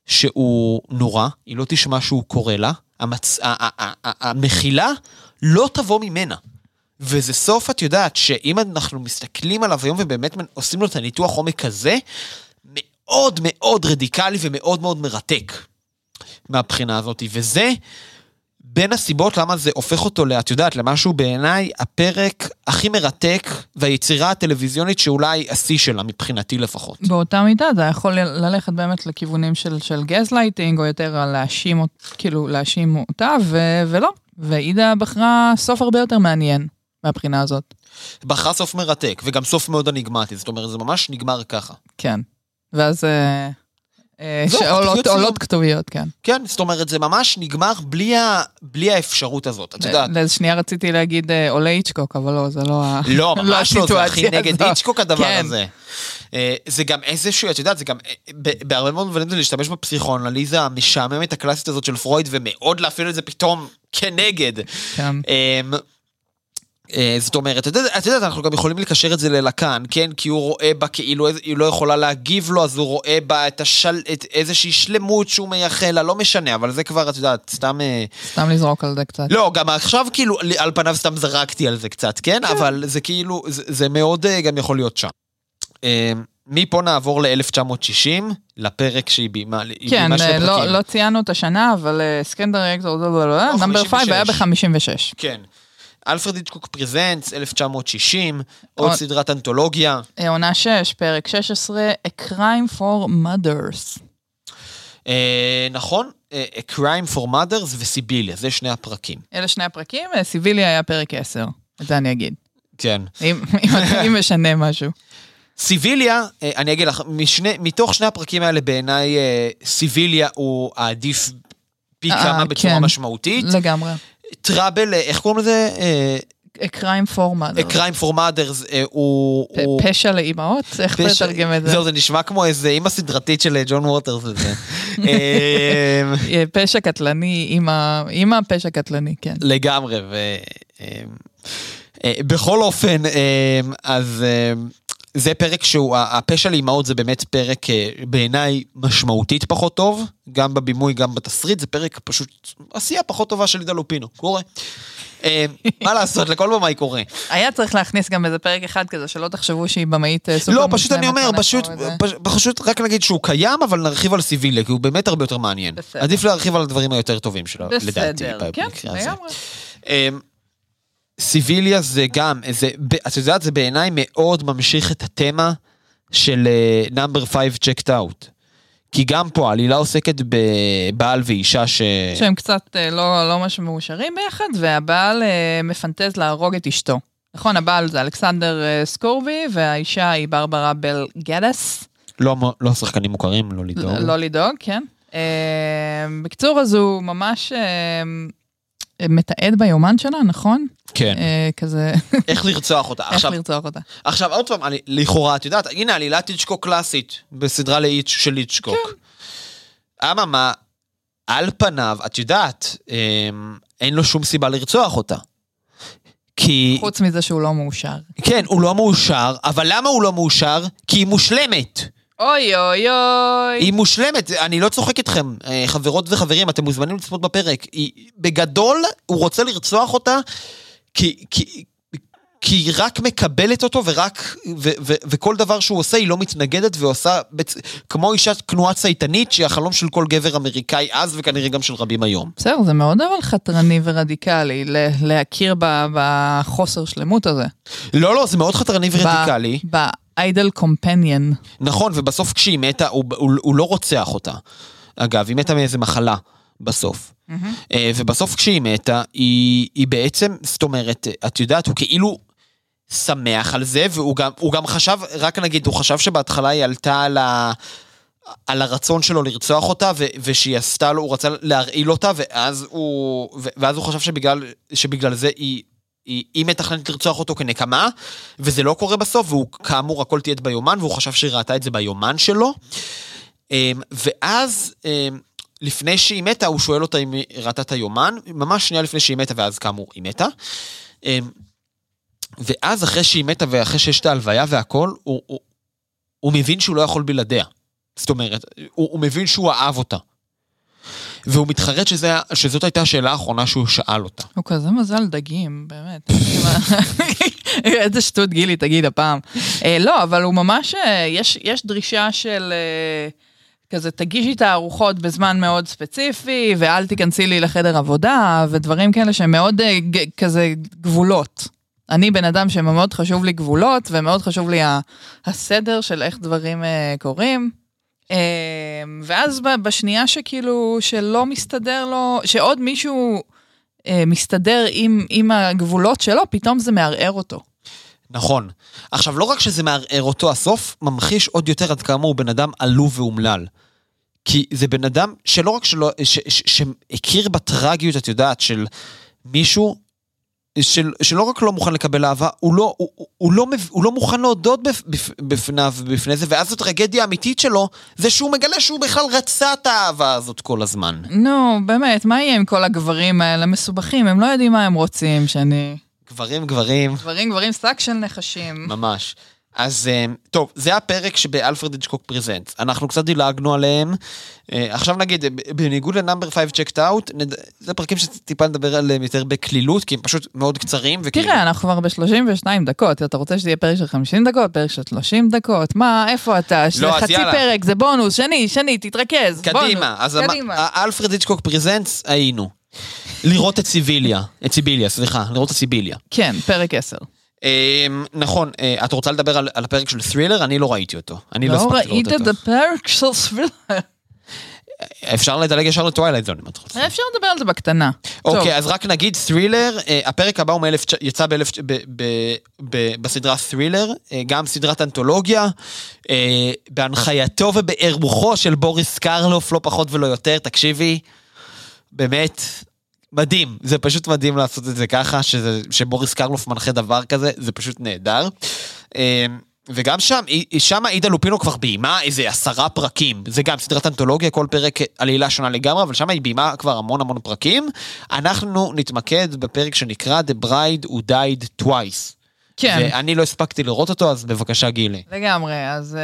שהוא נורא, היא לא תשמע שהוא קורא לה, המצ... המחילה לא תבוא ממנה. וזה סוף, את יודעת, שאם אנחנו מסתכלים עליו היום ובאמת עושים לו את הניתוח עומק הזה, מאוד מאוד רדיקלי ומאוד מאוד מרתק מהבחינה הזאת. וזה בין הסיבות למה זה הופך אותו, את יודעת, למשהו בעיניי הפרק הכי מרתק והיצירה הטלוויזיונית שאולי השיא שלה, מבחינתי לפחות. באותה מידה זה יכול ללכת באמת לכיוונים של, של גזלייטינג, או יותר על להאשים, כאילו להאשים אותה, ו, ולא. ואיידה בחרה סוף הרבה יותר מעניין מהבחינה הזאת. בחרה סוף מרתק, וגם סוף מאוד אניגמטי, זאת אומרת, זה ממש נגמר ככה. כן. ואז אה, שעולות כתוביות סיום. עולות כתוביות, כן. כן, זאת אומרת, זה ממש נגמר בלי, ה... בלי האפשרות הזאת, את יודעת. לאיזה שנייה רציתי להגיד אה, עולה איצ'קוק, אבל לא, זה לא ה... (laughs) לא, ממש לא, זה הכי נגד. איצ'קוק הדבר כן. הזה. אה, זה גם איזשהו, את יודעת, זה גם, אה, בהרבה מאוד מובנים זה להשתמש בפסיכואנליזה המשעממת הקלאסית הזאת של פרויד, ומאוד להפעיל את זה פתאום כנגד. כן. אה, זאת אומרת, את יודעת, את יודעת, אנחנו גם יכולים לקשר את זה ללקן, כן? כי הוא רואה בה כאילו היא לא יכולה להגיב לו, אז הוא רואה בה את, השל, את איזושהי שלמות שהוא מייחל לה, לא משנה, אבל זה כבר, את יודעת, סתם... אה, סתם לזרוק על זה קצת. לא, גם עכשיו כאילו, על פניו סתם זרקתי על זה קצת, כן? אבל זה כאילו, זה, זה מאוד אה, גם יכול להיות שם. מפה נעבור ל-1960, לפרק שהיא ביימה, היא כן, לא. לא ציינו את השנה, אבל סקנדר אקטור, לא, נאמבר 5 היה 56. ב-56. כן. אלפרד היצ'קוק פרזנטס, 1960, עוד עוד- סדרת אנתולוגיה. אה, עונה 6, פרק 16, A Crime for Mothers. אה, נכון, אה, A Crime for Mothers וסיביליה, זה שני הפרקים. אלה שני הפרקים, אה, סיביליה היה פרק 10, את זה אני אגיד. כן. אם אם- (laughs) משנה משהו. סיביליה, אני אגיד לך, משני, מתוך שני הפרקים האלה בעיניי סיביליה הוא העדיף פי כמה בצורה כן. משמעותית. לגמרי. טראבל, אה, איך קוראים לזה? A Mothers. Crime for Mothers אה, הוא... פשע לאימהות? איך תתרגם את זה? זהו, זה נשמע כמו איזה אימא סדרתית של אה, ג'ון ווטרס וזה. (laughs) אה, אה, פשע קטלני, אימא, פשע קטלני, כן. לגמרי, ו... אה, בכל אופן, אה, אז זה פרק שהוא, הפשע לאימהות זה באמת פרק אה, בעיניי משמעותית פחות טוב, גם בבימוי, גם בתסריט, זה פרק פשוט עשייה פחות טובה של לידה לופינו, קורה. אה, מה (laughs) לעשות, לכל במאי קורה. היה צריך להכניס גם איזה פרק אחד כזה, שלא תחשבו שהיא במאית אה, סופר לא, פשוט אני אומר, פשוט, פשוט רק נגיד שהוא קיים, אבל נרחיב על סיביליה, כי הוא באמת הרבה יותר מעניין. עדיף להרחיב על הדברים היותר טובים שלו, לדעתי, בסדר, כן, במקרה הזה. סיביליה זה גם, זה, את יודעת, זה בעיניי מאוד ממשיך את התמה של נאמבר 5 checked out. כי גם פה העלילה עוסקת בבעל ואישה ש... שהם קצת אה, לא לא ממש מאושרים ביחד, והבעל אה, מפנטז להרוג את אשתו. נכון, הבעל זה אלכסנדר אה, סקורבי, והאישה היא ברברה בל גדס. לא, לא שחקנים מוכרים, לא לדאוג. לא לדאוג, כן. בקיצור, אז הוא ממש מתעד ביומן שלה, נכון? כן. אה, כזה, איך לרצוח אותה. איך עכשיו, לרצוח אותה. עכשיו עוד פעם, אני- לכאורה, את יודעת, הנה עלילת היצ'קוק קלאסית בסדרה לאיץ' של היצ'קוק. כן. אממה, על פניו, את יודעת, אמ, אין לו שום סיבה לרצוח אותה. כי, חוץ מזה שהוא לא מאושר. כן, הוא לא מאושר, אבל למה הוא לא מאושר? כי היא מושלמת. אוי אוי אוי. היא מושלמת, אני לא צוחק איתכם, אה, חברות וחברים, אתם מוזמנים לצפות בפרק. היא, בגדול, הוא רוצה לרצוח אותה, כי, כי, כי היא רק מקבלת אותו, ורק, ו, ו, וכל דבר שהוא עושה, היא לא מתנגדת ועושה, בצ... כמו אישה כנועה צייתנית, שהיא החלום של כל גבר אמריקאי אז, וכנראה גם של רבים היום. בסדר, זה מאוד אבל חתרני ורדיקלי ל- להכיר ב- בחוסר שלמות הזה. לא, לא, זה מאוד חתרני ורדיקלי. באיידל קומפניאן. נכון, ובסוף כשהיא מתה, הוא, הוא, הוא לא רוצח אותה. אגב, היא מתה מאיזה מחלה בסוף. אה, ובסוף כשהיא מתה, היא, היא בעצם, זאת אומרת, את יודעת, הוא כאילו שמח על זה, והוא גם, גם חשב, רק נגיד, הוא חשב שבהתחלה היא עלתה על ה... על הרצון שלו לרצוח אותה, ו- ושהיא עשתה לו, הוא רצה להרעיל אותה, ואז הוא, ו- ואז הוא חשב שבגלל, שבגלל זה היא, היא, היא מתכננת לרצוח אותו כנקמה, וזה לא קורה בסוף, והוא כאמור הכל תיעד ביומן, והוא חשב שהיא ראתה את זה ביומן שלו. אמ, ואז, אמ, לפני שהיא מתה, הוא שואל אותה אם היא ראתה את היומן, ממש שנייה לפני שהיא מתה, ואז כאמור היא מתה. אמ, ואז אחרי שהיא מתה ואחרי שיש את ההלוויה והכל, הוא, הוא, הוא מבין שהוא לא יכול בלעדיה. זאת אומרת, הוא, הוא מבין שהוא אהב אותה. והוא מתחרט שזה, שזאת הייתה השאלה האחרונה שהוא שאל אותה. הוא כזה מזל דגים, באמת. (laughs) איזה שטות גילי תגיד הפעם. אה, לא, אבל הוא ממש, אה, יש, יש דרישה של אה, כזה, תגישי את הארוחות בזמן מאוד ספציפי, ואל תיכנסי לי לחדר עבודה, ודברים כאלה שהם מאוד ג- כזה גבולות. אני בן אדם שמאוד חשוב לי גבולות, ומאוד חשוב לי הסדר של איך דברים קורים. אה, ואז בשנייה שכאילו, שלא מסתדר לו, שעוד מישהו אה, מסתדר עם, עם הגבולות שלו, פתאום זה מערער אותו. נכון. עכשיו, לא רק שזה מערער אותו, הסוף ממחיש עוד יותר עד כמה הוא בן אדם עלוב ואומלל. כי זה בן אדם שלא רק שלא, ש, ש, שהכיר בטרגיות, את יודעת, של מישהו של, שלא רק לא מוכן לקבל אהבה, הוא לא, הוא, הוא, הוא לא, הוא לא מוכן להודות בפ, בפ, בפניו, בפני זה, ואז הטרגדיה האמיתית שלו, זה שהוא מגלה שהוא בכלל רצה את האהבה הזאת כל הזמן. נו, באמת, מה יהיה עם כל הגברים האלה מסובכים? הם לא יודעים מה הם רוצים, שאני... גברים, גברים, גברים גברים שק של נחשים. ממש. אז אה, טוב, זה הפרק שבאלפרד היצ'קוק פרזנט. אנחנו קצת דילגנו עליהם. אה, עכשיו נגיד, בניגוד ל Number 5 Checked Out, זה פרקים שטיפה נדבר עליהם יותר בקלילות, כי הם פשוט מאוד קצרים. וכאילו- תראה, אנחנו כבר ב-32 דקות, אתה רוצה שזה יהיה פרק של 50 דקות, פרק של 30 דקות? מה, איפה אתה? לא, חצי יאללה. פרק, זה בונוס, שני, שני, תתרכז. קדימה, בונוס, אז קדימה. אלפרד היצ'קוק Presents היינו. לראות את סיבילה, את סיבילה, סליחה, לראות את סיבילה. כן, פרק 10. אמ, נכון, אה, את רוצה לדבר על, על הפרק של Thriller? אני לא ראיתי אותו. אני לא לא הספקתי לראות ראית את אותו. הפרק של סבילר. אפשר לדלג ישר ל Twilight Zone אם את רוצה. אפשר לדבר על זה בקטנה. אוקיי, אז רק נגיד Thriller, אה, הפרק הבא הוא יצא בסדרה Thriller, אה, גם סדרת אנתולוגיה, בהנחייתו ובאירוחו של בוריס קרלוף, לא פחות ולא יותר, תקשיבי, באמת, מדהים, זה פשוט מדהים לעשות את זה ככה, שזה, שבוריס קרלוף מנחה דבר כזה, זה פשוט נהדר. אה, וגם שם, שם עידה לופינו כבר ביימה איזה עשרה פרקים, זה גם סדרת אנתולוגיה, כל פרק עלילה שונה לגמרי, אבל שם היא ביימה כבר המון המון פרקים. אנחנו נתמקד בפרק שנקרא The Bride Who Died Twice. כן. ואני לא הספקתי לראות אותו, אז בבקשה גילי. לגמרי, אז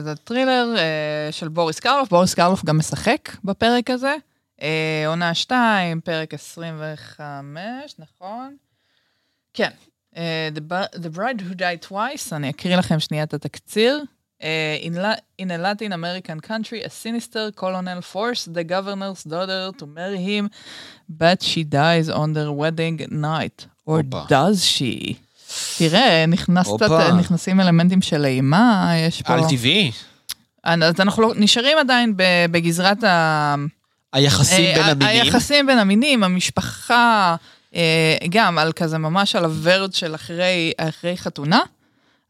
uh, זה טרילר uh, של בוריס קרלוף, בוריס קרלוף גם משחק בפרק הזה. Uh, עונה 2, פרק 25, נכון? כן. Uh, the, the Bride Who Died Twice, אני אקריא לכם שנייה את התקציר. Uh, in, La- in a Latin American country, a sinister colonel forced the governor's daughter to marry him, but she dies on their wedding night. Or הופה. does she? תראה, נכנס קצת. נכנסים אלמנטים של אימה, יש פה... על טבעי, אז אנחנו לא, נשארים עדיין בגזרת ה... היחסים אה, בין המינים. היחסים בין המינים, המשפחה, אה, גם על כזה ממש על הוורד של אחרי, אחרי חתונה,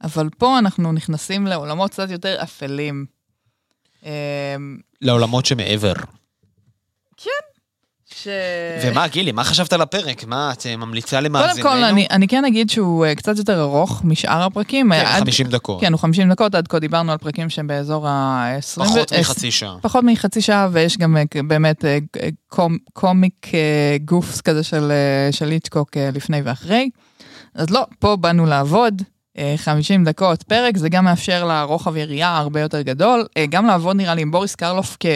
אבל פה אנחנו נכנסים לעולמות קצת יותר אפלים. אה, לעולמות שמעבר. ש... ומה, גילי, מה חשבת על הפרק? מה, את אה, ממליצה קודם למאזיננו? כל, אני, אני כן אגיד שהוא אה, קצת יותר ארוך משאר הפרקים. כן, עד- 50 דקות. כן, הוא 50 דקות, עד כה דיברנו על פרקים שהם באזור ה-20... פחות מחצי שעה. פחות מחצי שעה, ויש גם אה, באמת אה, קומ, קומיק אה, גופס כזה של, אה, של איצ'קוק אה, לפני ואחרי. אז לא, פה באנו לעבוד, אה, 50 דקות פרק, זה גם מאפשר לה רוחב יריעה הרבה יותר גדול, אה, גם לעבוד נראה לי עם בוריס קרלוף, כ-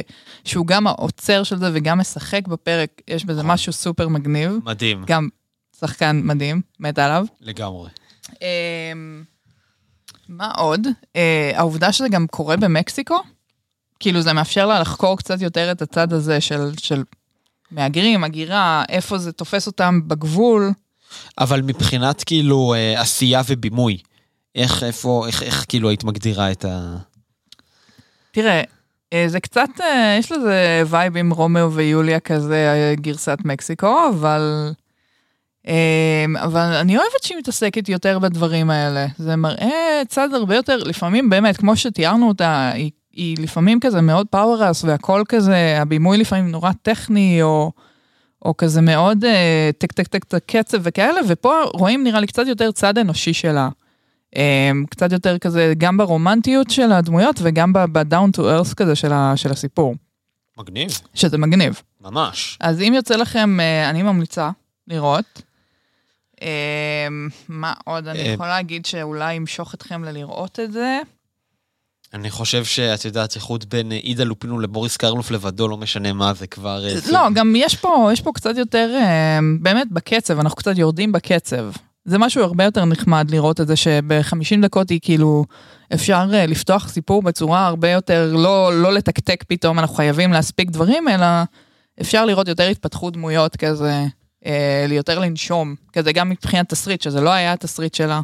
שהוא גם האוצר של זה וגם משחק בפרק, יש בזה משהו סופר מגניב, מדהים, גם שחקן מדהים, מת עליו. לגמרי. אמ, מה עוד? אה, העובדה שזה גם קורה במקסיקו, כאילו זה מאפשר לה לחקור קצת יותר את הצד הזה של, של מהגרים, הגירה, איפה זה תופס אותם בגבול. אבל מבחינת כאילו אה, עשייה ובימוי, איך, איפה, איך, איך כאילו היית מגדירה את ה... תראה, אה, זה קצת, אה, יש לזה וייב עם רומאו ויוליה כזה, אה, גרסת מקסיקו, אבל... אה, אבל אני אוהבת שהיא מתעסקת יותר בדברים האלה. זה מראה צד הרבה יותר, לפעמים באמת, כמו שתיארנו אותה, היא, היא לפעמים כזה מאוד powers והכל כזה, הבימוי לפעמים נורא טכני, או, או כזה מאוד טק טק טק טק קצב וכאלה, ופה רואים נראה לי קצת יותר צד אנושי שלה. אה, קצת יותר כזה, גם ברומנטיות של הדמויות וגם ב-down to earth כזה של, ה, של הסיפור, מגניב, שזה מגניב. ממש. אז אם יוצא לכם, אה, אני ממליצה לראות. אה, מה עוד? אני אה, יכולה להגיד שאולי ימשוך אתכם ללראות את זה. אני חושב שאת יודעת, איחוד בין אה, עידה לופינו לבוריס קרלוף לבדו, לא משנה מה, זה כבר... לא, גם יש פה, יש פה קצת יותר, באמת בקצב, אנחנו קצת יורדים בקצב. זה משהו הרבה יותר נחמד לראות את זה, שב-50 דקות היא כאילו, אפשר אה, לפתוח סיפור בצורה הרבה יותר, לא, לא לתקתק פתאום, אנחנו חייבים להספיק דברים, אלא אפשר לראות יותר התפתחות דמויות כזה, אה, יותר לנשום, כזה גם מבחינת תסריט, שזה לא היה התסריט שלה,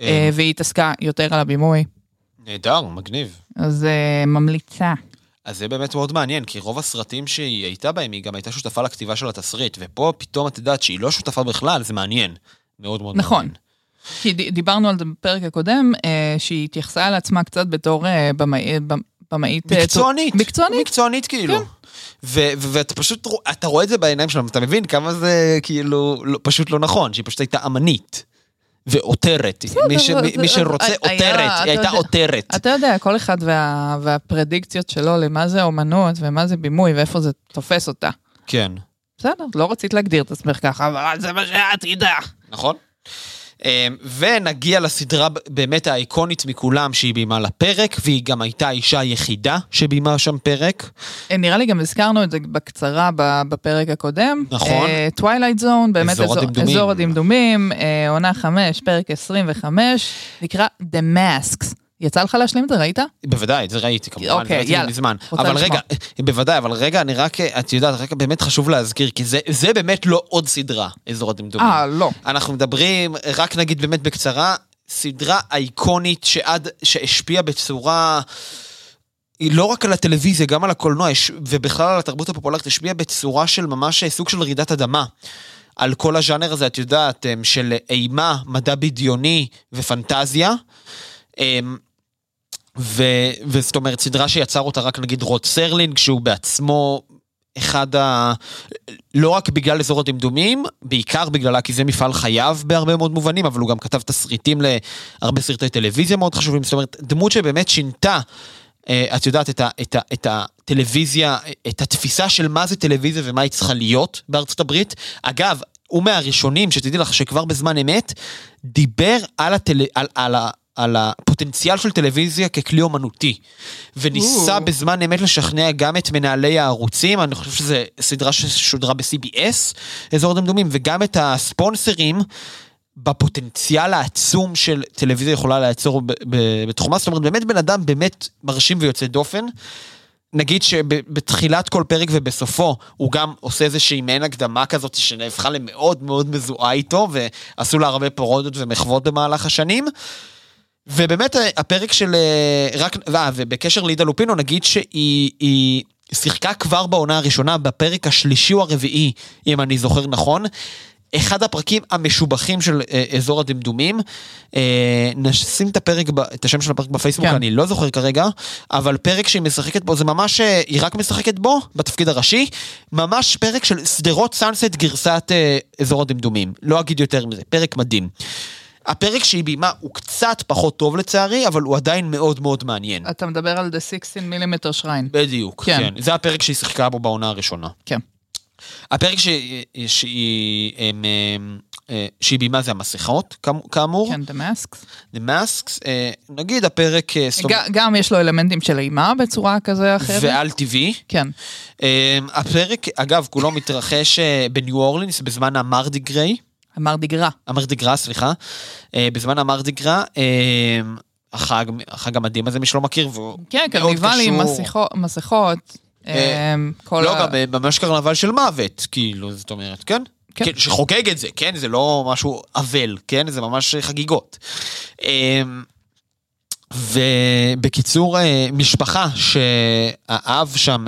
אה, אה, והיא התעסקה יותר על הבימוי. נהדר, מגניב. אז אה, ממליצה. אז זה באמת מאוד מעניין, כי רוב הסרטים שהיא הייתה בהם, היא גם הייתה שותפה לכתיבה של התסריט, ופה פתאום את יודעת שהיא לא שותפה בכלל, זה מעניין. מאוד מאוד נכון. מעניין. כי דיברנו על זה בפרק הקודם, אה, שהיא התייחסה על עצמה קצת בתור אה, במאי- במ- במאית... אה, מקצוענית. מקצוענית, מקצוענית כאילו. ו- ו- ואתה פשוט, אתה רואה את זה בעיניים שלהם, אתה מבין כמה זה כאילו לא, פשוט לא נכון, שהיא פשוט הייתה אמנית. ועותרת. מי, ש- אבל מי, זה- מי שרוצה היה- עותרת, היא הייתה עותרת. אתה יודע, כל אחד וה, והפרדיקציות שלו למה זה אומנות ומה זה בימוי ואיפה זה תופס אותה. כן. בסדר, לא רצית להגדיר את עצמך ככה, אבל זה מה שאת תדע. נכון? אה, ונגיע לסדרה באמת האיקונית מכולם שהיא ביימה לפרק, והיא גם הייתה האישה היחידה שביימה שם פרק. אה, נראה לי גם הזכרנו את זה בקצרה בפרק הקודם. נכון. Twilight Zone, באמת אזור אזור- הדמדומים. אזור הדמדומים, אה, עונה 5, פרק 25, נקרא The Masks. יצא לך להשלים את זה, ראית? בוודאי, זה ראיתי כמובן, אוקיי, ראיתי יאללה. מזמן. אבל לשמוע. רגע, בוודאי, אבל רגע, אני רק, את יודעת, רק באמת חשוב להזכיר, כי זה, זה באמת לא עוד סדרה, אזור הדמדומים. אה, לא. אנחנו מדברים, רק נגיד באמת בקצרה, סדרה אייקונית שעד, שהשפיעה בצורה... היא לא רק על הטלוויזיה, גם על הקולנוע, ובכלל על התרבות הפופולרית, השפיעה בצורה של ממש סוג של רעידת אדמה. על כל הז'אנר הזה, את יודעת, של אימה, מדע בדיוני ופנטזיה. ו, וזאת אומרת, סדרה שיצר אותה רק נגיד רוד סרלינג, שהוא בעצמו אחד ה... לא רק בגלל אזור הדמדומים, בעיקר בגללה, כי זה מפעל חייו בהרבה מאוד מובנים, אבל הוא גם כתב תסריטים להרבה סרטי טלוויזיה מאוד חשובים, זאת אומרת, דמות שבאמת שינתה, אה, את יודעת, את, ה, את, ה, את הטלוויזיה, את התפיסה של מה זה טלוויזיה ומה היא צריכה להיות בארצות הברית. אגב, הוא מהראשונים, שתדעי לך, שכבר בזמן אמת, דיבר על, הטל... על, על, על הפוטנציאל של טלוויזיה ככלי אומנותי. וניסה או. בזמן אמת לשכנע גם את מנהלי הערוצים, אני חושב שזו סדרה ששודרה ב-CBS, אזור הדמדומים, וגם את הספונסרים. בפוטנציאל העצום של טלוויזיה יכולה לעצור בתחומה, זאת אומרת באמת בן אדם באמת מרשים ויוצא דופן. נגיד שבתחילת כל פרק ובסופו הוא גם עושה איזושהי מעין הקדמה כזאת שנהפכה למאוד מאוד מזוהה איתו ועשו לה הרבה פרודות ומחוות במהלך השנים. ובאמת אה, הפרק של אה, רק, אה, ובקשר לידה לופינו נגיד שהיא היא שיחקה כבר בעונה הראשונה בפרק השלישי או הרביעי אם אני זוכר נכון. אחד הפרקים המשובחים של אה, אזור הדמדומים. אה, נשים את הפרק, ב- את השם של הפרק בפייסבוק, כן. אני לא זוכר כרגע, אבל פרק שהיא משחקת בו, זה ממש, אה, היא רק משחקת בו, בתפקיד הראשי, ממש פרק של שדרות סאנסט גרסת אה, אזור הדמדומים. לא אגיד יותר מזה, פרק מדהים. הפרק שהיא ביימה הוא קצת פחות טוב לצערי, אבל הוא עדיין מאוד מאוד מעניין. אתה מדבר על The 16 מילימטר שריין. בדיוק, כן. כן. זה הפרק שהיא שיחקה בו בעונה הראשונה. כן. הפרק שהיא, שהיא, הם, אה, שהיא ביימה זה המסכות, כאמ- כאמור. כן, The Masks. The Masks, אה, נגיד הפרק, אה, גם יש לו אלמנטים של אימה בצורה כזה או אחרת. ועל טבעי. כן. הפרק, אגב, כולו מתרחש בניו אורלינס בזמן המרדי גריי, אמר דיגרה. המרדי גרא, סליחה, אה, בזמן המרדי גרא, אה, החג, החג המדהים הזה, מי שלא מכיר, והוא כן, קרניבלים. מסכות. אה, כל לא, ה- גם ממש קרנבל של מוות, כאילו, זאת אומרת, כן? כן. כן. שחוגג את זה, כן? זה לא משהו אבל, כן? זה ממש חגיגות. ובקיצור, משפחה שהאב שם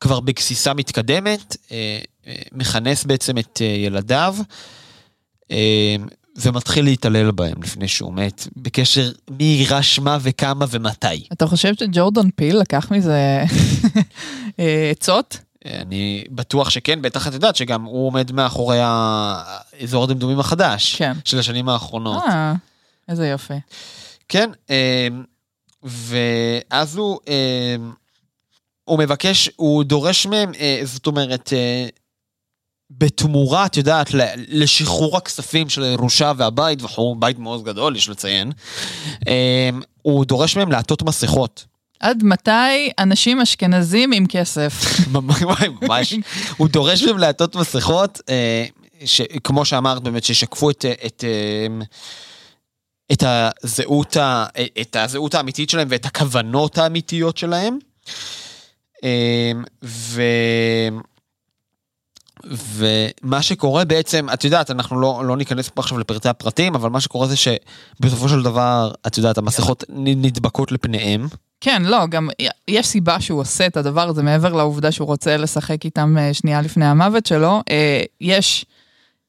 כבר בגסיסה מתקדמת, מכנס בעצם את ילדיו, ומתחיל להתעלל בהם לפני שהוא מת, בקשר מי יירש מה וכמה ומתי. אתה חושב שג'ורדון פיל לקח מזה אה, עצות? אני בטוח שכן, בטח את יודעת שגם הוא עומד מאחורי האזור הדמדומים החדש, כן. של השנים האחרונות. אה, איזה יופי. כן, אמ, ואז הוא, אמ, הוא מבקש, הוא דורש מהם, אה, זאת אומרת, אה, בתמורה, את יודעת, לשחרור הכספים של הירושה והבית, וכו', בית מאוד גדול, יש לציין, אמ, הוא דורש מהם לעטות מסכות. עד מתי אנשים אשכנזים עם כסף? (laughs) ממש. הוא דורש מהם לעטות מסכות, אה, כמו שאמרת באמת, שישקפו את, את, אה, את, הזהות, ה- את הזהות האמיתית שלהם ואת הכוונות האמיתיות שלהם. אה, ו... ומה שקורה בעצם, את יודעת, אנחנו לא, לא ניכנס פה עכשיו לפרטי הפרטים, אבל מה שקורה זה שבסופו של דבר, את יודעת, המסכות נדבקות לפניהם. כן, לא, גם יש סיבה שהוא עושה את הדבר הזה מעבר לעובדה שהוא רוצה לשחק איתם אה, שנייה לפני המוות שלו. אה, יש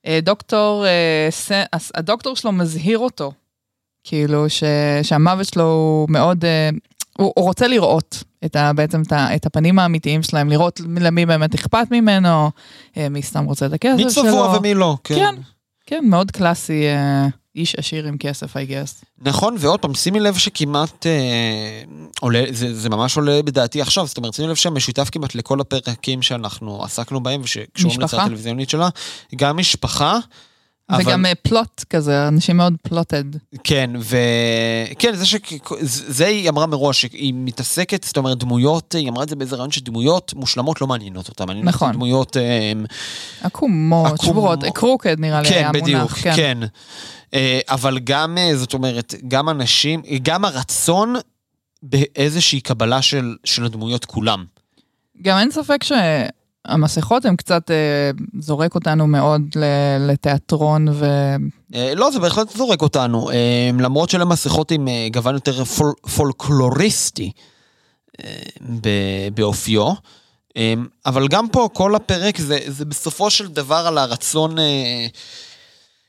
אה, דוקטור, הדוקטור שלו מזהיר אותו, כאילו ש, שהמוות שלו הוא מאוד, הוא, הוא רוצה לראות את ה, בעצם את, ה, את הפנים האמיתיים שלהם, לראות למי באמת אכפת ממנו, אה, מי סתם רוצה את הכסף מי שלו. צבוע ומי לא. כן, כן, מאוד קלאסי, אה, איש עשיר עם כסף, I guess. נכון, ועוד פעם, שימי לב שכמעט אה, עולה, זה, זה ממש עולה בדעתי עכשיו, זאת אומרת, שימי לב שהמשותף כמעט לכל הפרקים שאנחנו עסקנו בהם ושקשורים משפחה. לצד הטלוויזיונית שלה, גם משפחה, וגם אה, פלוט כזה, אנשים מאוד פלוטד. כן, וכן, זה ש... זה היא אמרה מראש, שהיא מתעסקת, זאת אומרת, דמויות, היא אמרה את זה באיזה רעיון שדמויות מושלמות לא מעניינות אותה, מעניינות נכון. דמויות... אה, עקומות, שבורות, קרוקד נראה לי כן, בדיוק. כן. אה, אבל גם, אה, זאת אומרת, גם אנשים, גם הרצון באיזושהי קבלה של, של הדמויות כולם. גם אין ספק שהמסכות הם קצת אה, זורק אותנו מאוד ל- לתיאטרון ו... אה, לא, זה בהחלט זורק אותנו, אה, למרות שאלה מסכות עם אה, גוון יותר פול, פולקלוריסטי אה, ב- באופיו. אה, אבל גם פה, כל הפרק זה, זה בסופו של דבר על הרצון, אה,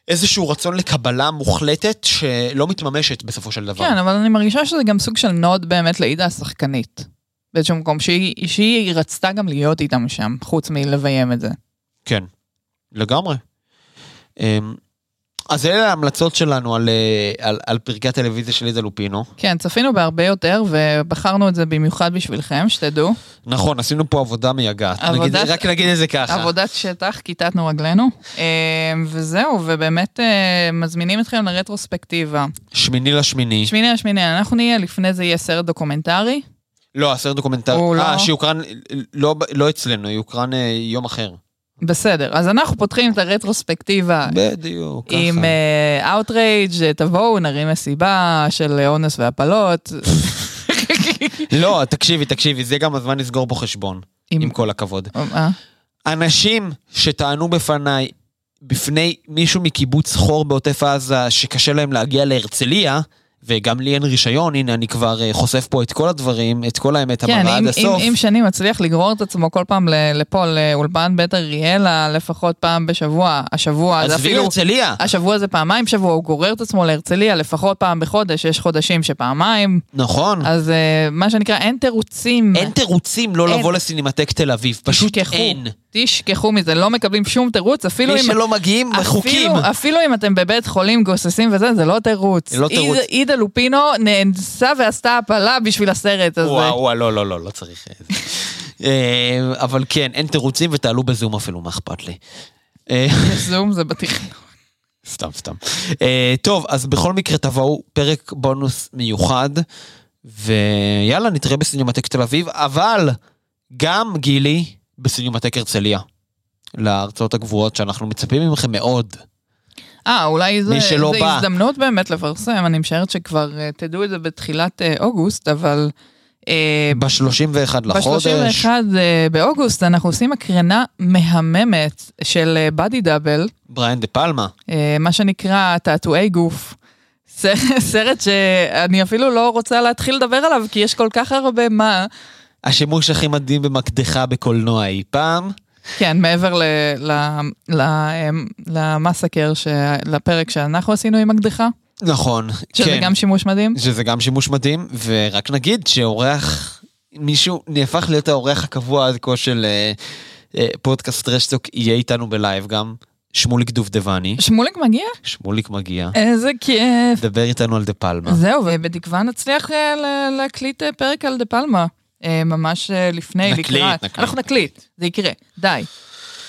איזשהו רצון לקבלה מוחלטת שלא מתממשת בסופו של דבר. כן, אבל אני מרגישה שזה גם סוג של נוד באמת לעידה השחקנית. באיזשהו מקום, שהיא, שהיא רצתה גם להיות איתם שם, חוץ מלביים את זה. כן, לגמרי. אמ, אז אלה ההמלצות שלנו על, אה, על, על פרקי הטלוויזיה של לידה לופינו. כן, צפינו בהרבה יותר, ובחרנו את זה במיוחד בשבילכם, שתדעו. נכון, עשינו פה עבודה מייגעת. נגיד, עבודת- רק נגיד את זה ככה. עבודת שטח, כיתתנו רגלינו. אה, וזהו, ובאמת אה, מזמינים אתכם לרטרוספקטיבה. שמיני לשמיני. שמיני השמיני, אנחנו נהיה, לפני זה יהיה סרט דוקומנטרי. לא, הסרט דוקומנטרי. הוא אה, לא- שיוקרן, לא, לא אצלנו, יוקרן אה, יום אחר. בסדר, אז אנחנו פותחים את הרטרוספקטיבה בדיוק, ככה. עם Outrage, תבואו, נרים מסיבה של אה, אונס והפלות. (laughs) לא, תקשיבי, תקשיבי, זה גם הזמן לסגור פה חשבון, עם- עם כל הכבוד. אה? אנשים שטענו בפניי, בפני מישהו מקיבוץ חור בעוטף עזה, שקשה להם להגיע להרצליה, וגם לי אין רישיון, הנה אני כבר אה, חושף פה את כל הדברים, את כל האמת כן, המרה עד אם, הסוף. אם שני מצליח לגרור את עצמו כל פעם לפה, לאולפן בית אריאלה, לפחות פעם בשבוע, השבוע זה עזבי אפילו... הרצליה. השבוע זה פעמיים בשבוע, הוא גורר את עצמו להרצליה לפחות פעם בחודש, יש חודשים שפעמיים, נכון. אז אה, מה שנקרא, אין תירוצים. אין תירוצים לא אין. לבוא לסינמטק תל אביב, פשוט תשכחו, אין. תשכחו מזה, לא מקבלים שום תירוץ, אפילו מי אם... שלא מגיעים, מחוקים. אפילו, אפילו אם אתם בבית חולים גוססים וזה, זה לא תירוץ. זה לא תירוץ. עיד- עידה לופינו נאנסה ועשתה הפלה בשביל הסרט הזה. וואו, וואו, לא, לא, לא, לא צריך. אה, זה. אה, אבל כן, אין תירוצים ותעלו בזום אפילו, מה אכפת לי. אה, זום זה בתכנון. סתם, סתם. Uh, טוב, אז בכל מקרה תבואו פרק בונוס מיוחד, ויאללה, נתראה בסינמטק תל אביב, אבל גם גילי בסינמטק הרצליה. להרצאות הגבוהות שאנחנו מצפים ממכם מאוד. אה, אולי זה, זה בא. הזדמנות באמת לפרסם, אני משערת שכבר אה, תדעו את זה בתחילת אה, אוגוסט, אבל אה, ב-31 לחודש. ב-31 אה, באוגוסט אנחנו עושים הקרנה מהממת של באדי דאבל, בריאן דה פלמה. מה שנקרא תעתועי גוף. (laughs) סרט שאני אפילו לא רוצה להתחיל לדבר עליו, כי יש כל כך הרבה מה. השימוש הכי מדהים במקדחה בקולנוע אי פעם. כן, מעבר אה, למסקר, לפרק שאנחנו עשינו עם מקדחה, נכון, שזה כן. גם שימוש מדהים. שזה גם שימוש מדהים, ורק נגיד שאורח, מישהו נהפך להיות האורח הקבוע עד כה של אה, אה, פודקאסט רשטוק, יהיה איתנו בלייב גם, שמוליק דובדבני. שמוליק מגיע? שמוליק מגיע, איזה כיף. דבר איתנו על דה פלמה. זהו, ובתקווה נצליח אה, להקליט אה, פרק על דה פלמה. אה, ממש אה, לפני, נקליט, לקראת. נקליט. אנחנו נקליט, זה יקרה, די.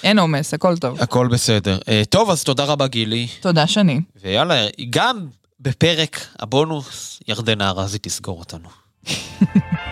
אין עומס, הכל טוב. הכל בסדר. אה, טוב, אז תודה רבה גילי, תודה שני. ויאללה, גם בפרק הבונוס, ירדנה ארזי תסגור אותנו. (laughs)